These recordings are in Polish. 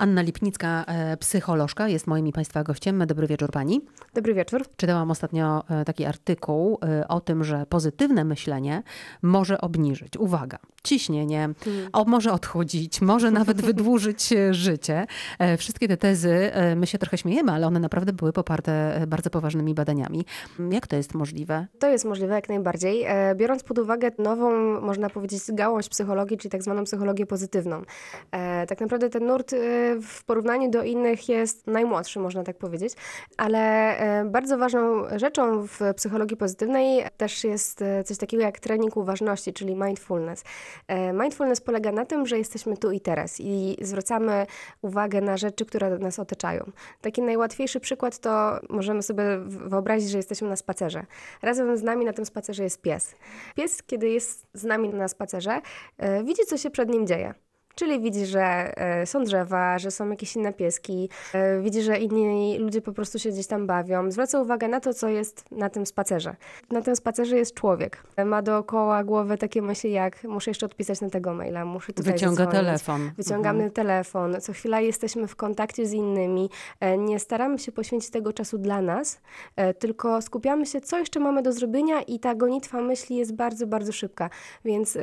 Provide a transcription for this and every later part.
Anna Lipnicka, e, psycholożka, jest moim i Państwa gościem. Dobry wieczór Pani. Dobry wieczór. Czytałam ostatnio e, taki artykuł e, o tym, że pozytywne myślenie może obniżyć, uwaga, ciśnienie, hmm. o, może odchudzić, może nawet wydłużyć życie. Wszystkie te tezy, my się trochę śmiejemy, ale one naprawdę były poparte bardzo poważnymi badaniami. Jak to jest możliwe? To jest możliwe jak najbardziej. Biorąc pod uwagę nową, można powiedzieć, gałąź psychologii, czyli tak zwaną psychologię pozytywną. Tak naprawdę ten nurt w porównaniu do innych jest najmłodszy, można tak powiedzieć, ale e, bardzo ważną rzeczą w psychologii pozytywnej też jest e, coś takiego jak trening uważności, czyli mindfulness. E, mindfulness polega na tym, że jesteśmy tu i teraz i zwracamy uwagę na rzeczy, które nas otaczają. Taki najłatwiejszy przykład to możemy sobie wyobrazić, że jesteśmy na spacerze. Razem z nami na tym spacerze jest pies. Pies, kiedy jest z nami na spacerze, widzi, co się przed nim dzieje. Czyli widzi, że e, są drzewa, że są jakieś inne pieski, e, widzi, że inni ludzie po prostu się gdzieś tam bawią. Zwraca uwagę na to, co jest na tym spacerze. Na tym spacerze jest człowiek. Ma dookoła głowy takie myśli jak muszę jeszcze odpisać na tego maila, muszę tutaj Wyciąga zadzwonić. telefon. Wyciągamy mhm. telefon. Co chwila jesteśmy w kontakcie z innymi. E, nie staramy się poświęcić tego czasu dla nas, tylko skupiamy się, co jeszcze mamy do zrobienia i ta gonitwa myśli jest bardzo, bardzo szybka. Więc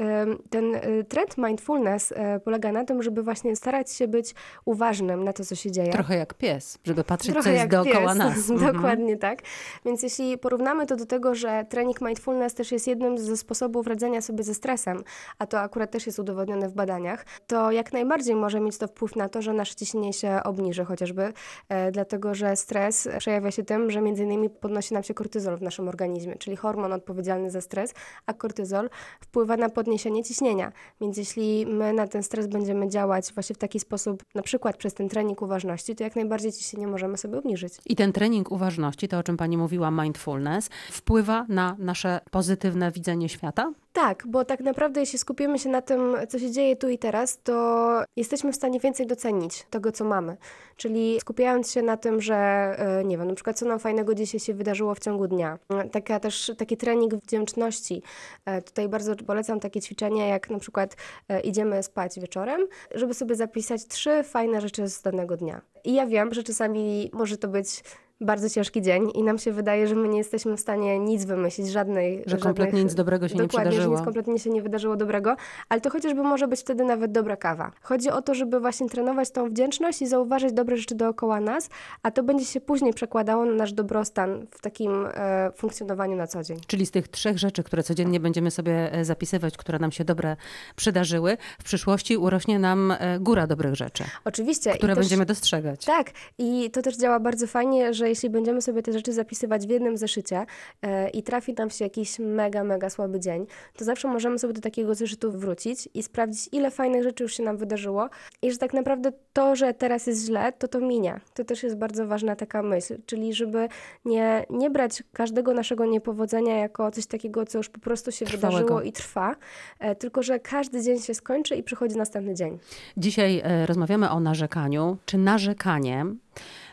ten trend mindfulness polega polega na tym, żeby właśnie starać się być uważnym na to, co się dzieje. Trochę jak pies, żeby patrzeć, Trochę co jest dookoła pies. nas. Dokładnie mhm. tak. Więc jeśli porównamy to do tego, że trening mindfulness też jest jednym ze sposobów radzenia sobie ze stresem, a to akurat też jest udowodnione w badaniach, to jak najbardziej może mieć to wpływ na to, że nasze ciśnienie się obniży chociażby, e, dlatego że stres przejawia się tym, że między innymi podnosi nam się kortyzol w naszym organizmie, czyli hormon odpowiedzialny za stres, a kortyzol wpływa na podniesienie ciśnienia. Więc jeśli my na ten stres będziemy działać właśnie w taki sposób, na przykład przez ten trening uważności, to jak najbardziej ciśnienie możemy sobie obniżyć. I ten trening uważności, to o czym pani mówiła, mindfulness, wpływa na nasze pozytywne widzenie świata? Tak, bo tak naprawdę jeśli skupimy się na tym, co się dzieje tu i teraz, to jesteśmy w stanie więcej docenić tego, co mamy. Czyli skupiając się na tym, że e, nie wiem, na przykład co nam fajnego dzisiaj się wydarzyło w ciągu dnia. Taka też taki trening wdzięczności. E, tutaj bardzo polecam takie ćwiczenie, jak na przykład e, idziemy spać wieczorem, żeby sobie zapisać trzy fajne rzeczy z danego dnia. I ja wiem, że czasami może to być bardzo ciężki dzień i nam się wydaje, że my nie jesteśmy w stanie nic wymyślić, żadnej... Że kompletnie nic dobrego się nie przydarzyło. że nic kompletnie się nie wydarzyło dobrego, ale to chociażby może być wtedy nawet dobra kawa. Chodzi o to, żeby właśnie trenować tą wdzięczność i zauważyć dobre rzeczy dookoła nas, a to będzie się później przekładało na nasz dobrostan w takim e, funkcjonowaniu na co dzień. Czyli z tych trzech rzeczy, które codziennie będziemy sobie e, zapisywać, które nam się dobre przydarzyły, w przyszłości urośnie nam e, góra dobrych rzeczy. Oczywiście. Które też, będziemy dostrzegać. Tak. I to też działa bardzo fajnie, że jeśli będziemy sobie te rzeczy zapisywać w jednym zeszycie e, i trafi nam się jakiś mega, mega słaby dzień, to zawsze możemy sobie do takiego zeszytu wrócić i sprawdzić, ile fajnych rzeczy już się nam wydarzyło i że tak naprawdę to, że teraz jest źle, to to minie. To też jest bardzo ważna taka myśl, czyli żeby nie, nie brać każdego naszego niepowodzenia jako coś takiego, co już po prostu się Trwałego. wydarzyło i trwa, e, tylko że każdy dzień się skończy i przychodzi następny dzień. Dzisiaj e, rozmawiamy o narzekaniu. Czy narzekanie E,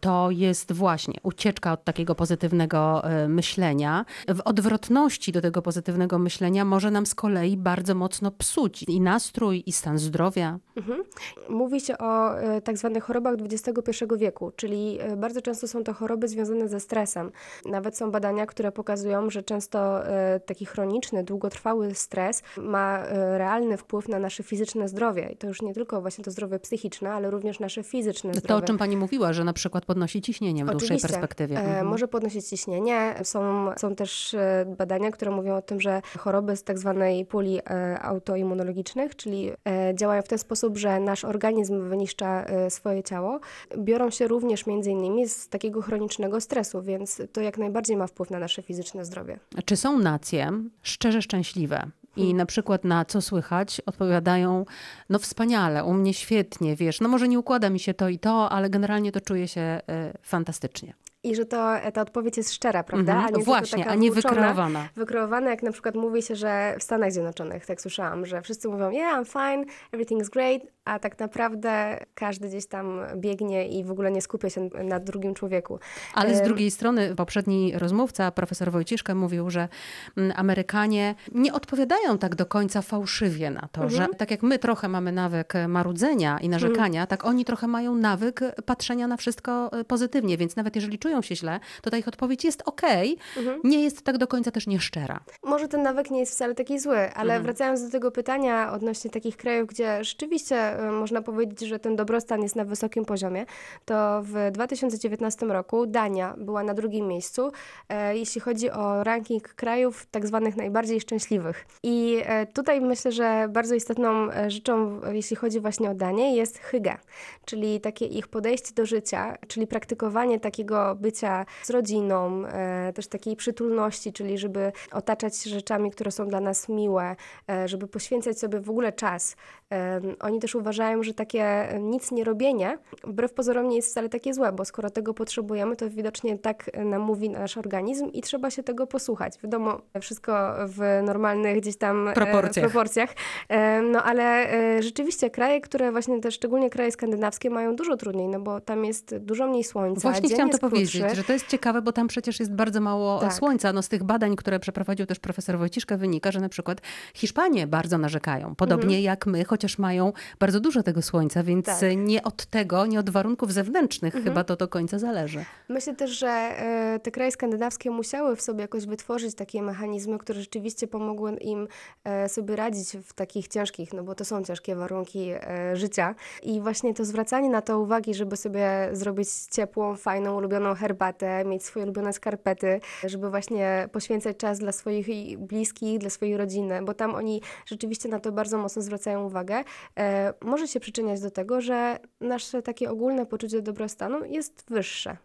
to jest właśnie ucieczka od takiego pozytywnego e, myślenia. W odwrotności do tego pozytywnego myślenia może nam z kolei bardzo mocno psuć i nastrój, i stan zdrowia. Mhm. Mówi się o e, tak zwanych chorobach XXI wieku, czyli bardzo często są to choroby związane ze stresem. Nawet są badania, które pokazują, że często taki chroniczny, długotrwały stres ma realny wpływ na nasze fizyczne zdrowie. I to już nie tylko właśnie to zdrowie psychiczne, ale również nasze fizyczne zdrowie. To, o czym pani mówiła, że na przykład podnosi ciśnienie w dłuższej perspektywie. E, mhm. Może podnosić ciśnienie. Są, są też e, badania, które mówią o tym, że choroby z tak zwanej puli e, autoimmunologicznych, czyli działają w ten sposób, że nasz organizm wyniszcza swoje ciało, biorą się również między innymi z takiego chronicznego stresu, więc to jak najbardziej ma wpływ na nasze fizyczne zdrowie. Czy są nacje szczerze szczęśliwe? I na przykład na co słychać odpowiadają, no wspaniale, u mnie świetnie, wiesz, no może nie układa mi się to i to, ale generalnie to czuję się y, fantastycznie. I że to, ta odpowiedź jest szczera, prawda? Mhm, a nie właśnie, a nie włóczona, wykreowana. Wykreowana, jak na przykład mówi się, że w Stanach Zjednoczonych, tak słyszałam, że wszyscy mówią, yeah, I'm fine, everything's great, a tak naprawdę każdy gdzieś tam biegnie i w ogóle nie skupia się na drugim człowieku. Ale z drugiej strony poprzedni rozmówca, profesor Wojciszka, mówił, że mm, Amerykanie nie odpowiadają tak do końca fałszywie na to, że tak jak my trochę mamy nawyk marudzenia i narzekania, tak oni trochę mają nawyk patrzenia na wszystko e, pozytywnie, więc nawet jeżeli czują się źle, to ta ich odpowiedź jest okej, nie jest tak do końca też nieszczera. Może ten nawyk nie jest wcale taki zły, ale Mhm. wracając do tego pytania odnośnie takich krajów, gdzie rzeczywiście y, można powiedzieć, że ten dobrostan jest na wysokim poziomie, to w 2019 roku Dania była na drugim miejscu, e, jeśli chodzi o ranking krajów tak zwanych najbardziej szczęśliwych. I e, tutaj myślę, że bardzo istotną e, rzeczą, jeśli chodzi właśnie o Danię, jest hygge, czyli takie ich podejście do życia, czyli praktykowanie takiego bycia z rodziną, e, też takiej przytulności, czyli żeby otaczać się rzeczami, które są dla nas miłe, e, żeby poświęcać sobie w ogóle czas. Em, Oni też uważają, że takie e, nic nie robienie wbrew pozorom nie jest wcale takie złe, bo skoro tego potrzebujemy, to widocznie tak e, nam mówi nasz organizm i trzeba się tego posłuchać. Wiadomo, wszystko w normalnych gdzieś tam e, Proporcjach. proporcjach. E, No ale e, rzeczywiście kraje, które właśnie też, szczególnie kraje skandynawskie mają dużo trudniej, no bo tam jest dużo mniej słońca, Właśnie chciałam to jest powiedzieć, że to jest ciekawe, bo tam przecież jest bardzo mało Tak. słońca. No z tych badań, które przeprowadził też profesor Wojciszka, wynika, że na przykład Hiszpanie bardzo narzekają. Podobnie jak my, chociaż mają bardzo dużo tego słońca, więc Mhm. Tak. nie od tego, nie od warunków zewnętrznych chyba to do końca zależy. Myślę też, że e, te kraje skandynawskie musiały w sobie jakoś wytworzyć takie mechanizmy, które rzeczywiście pomogły im e, sobie radzić w takich ciężkich, no bo to są ciężkie warunki e, życia. I właśnie to zwracanie na to uwagi, żeby sobie zrobić ciepłą, fajną, ulubioną herbatę, mieć swoje ulubione skarpety, żeby właśnie poświęcać czas dla swoich bliskich, dla swojej rodziny, bo tam oni rzeczywiście na to bardzo mocno zwracają uwagę, e, może się przyczyniać do tego, że nasze takie ogólne poczucie dobrostanu jest wyższe.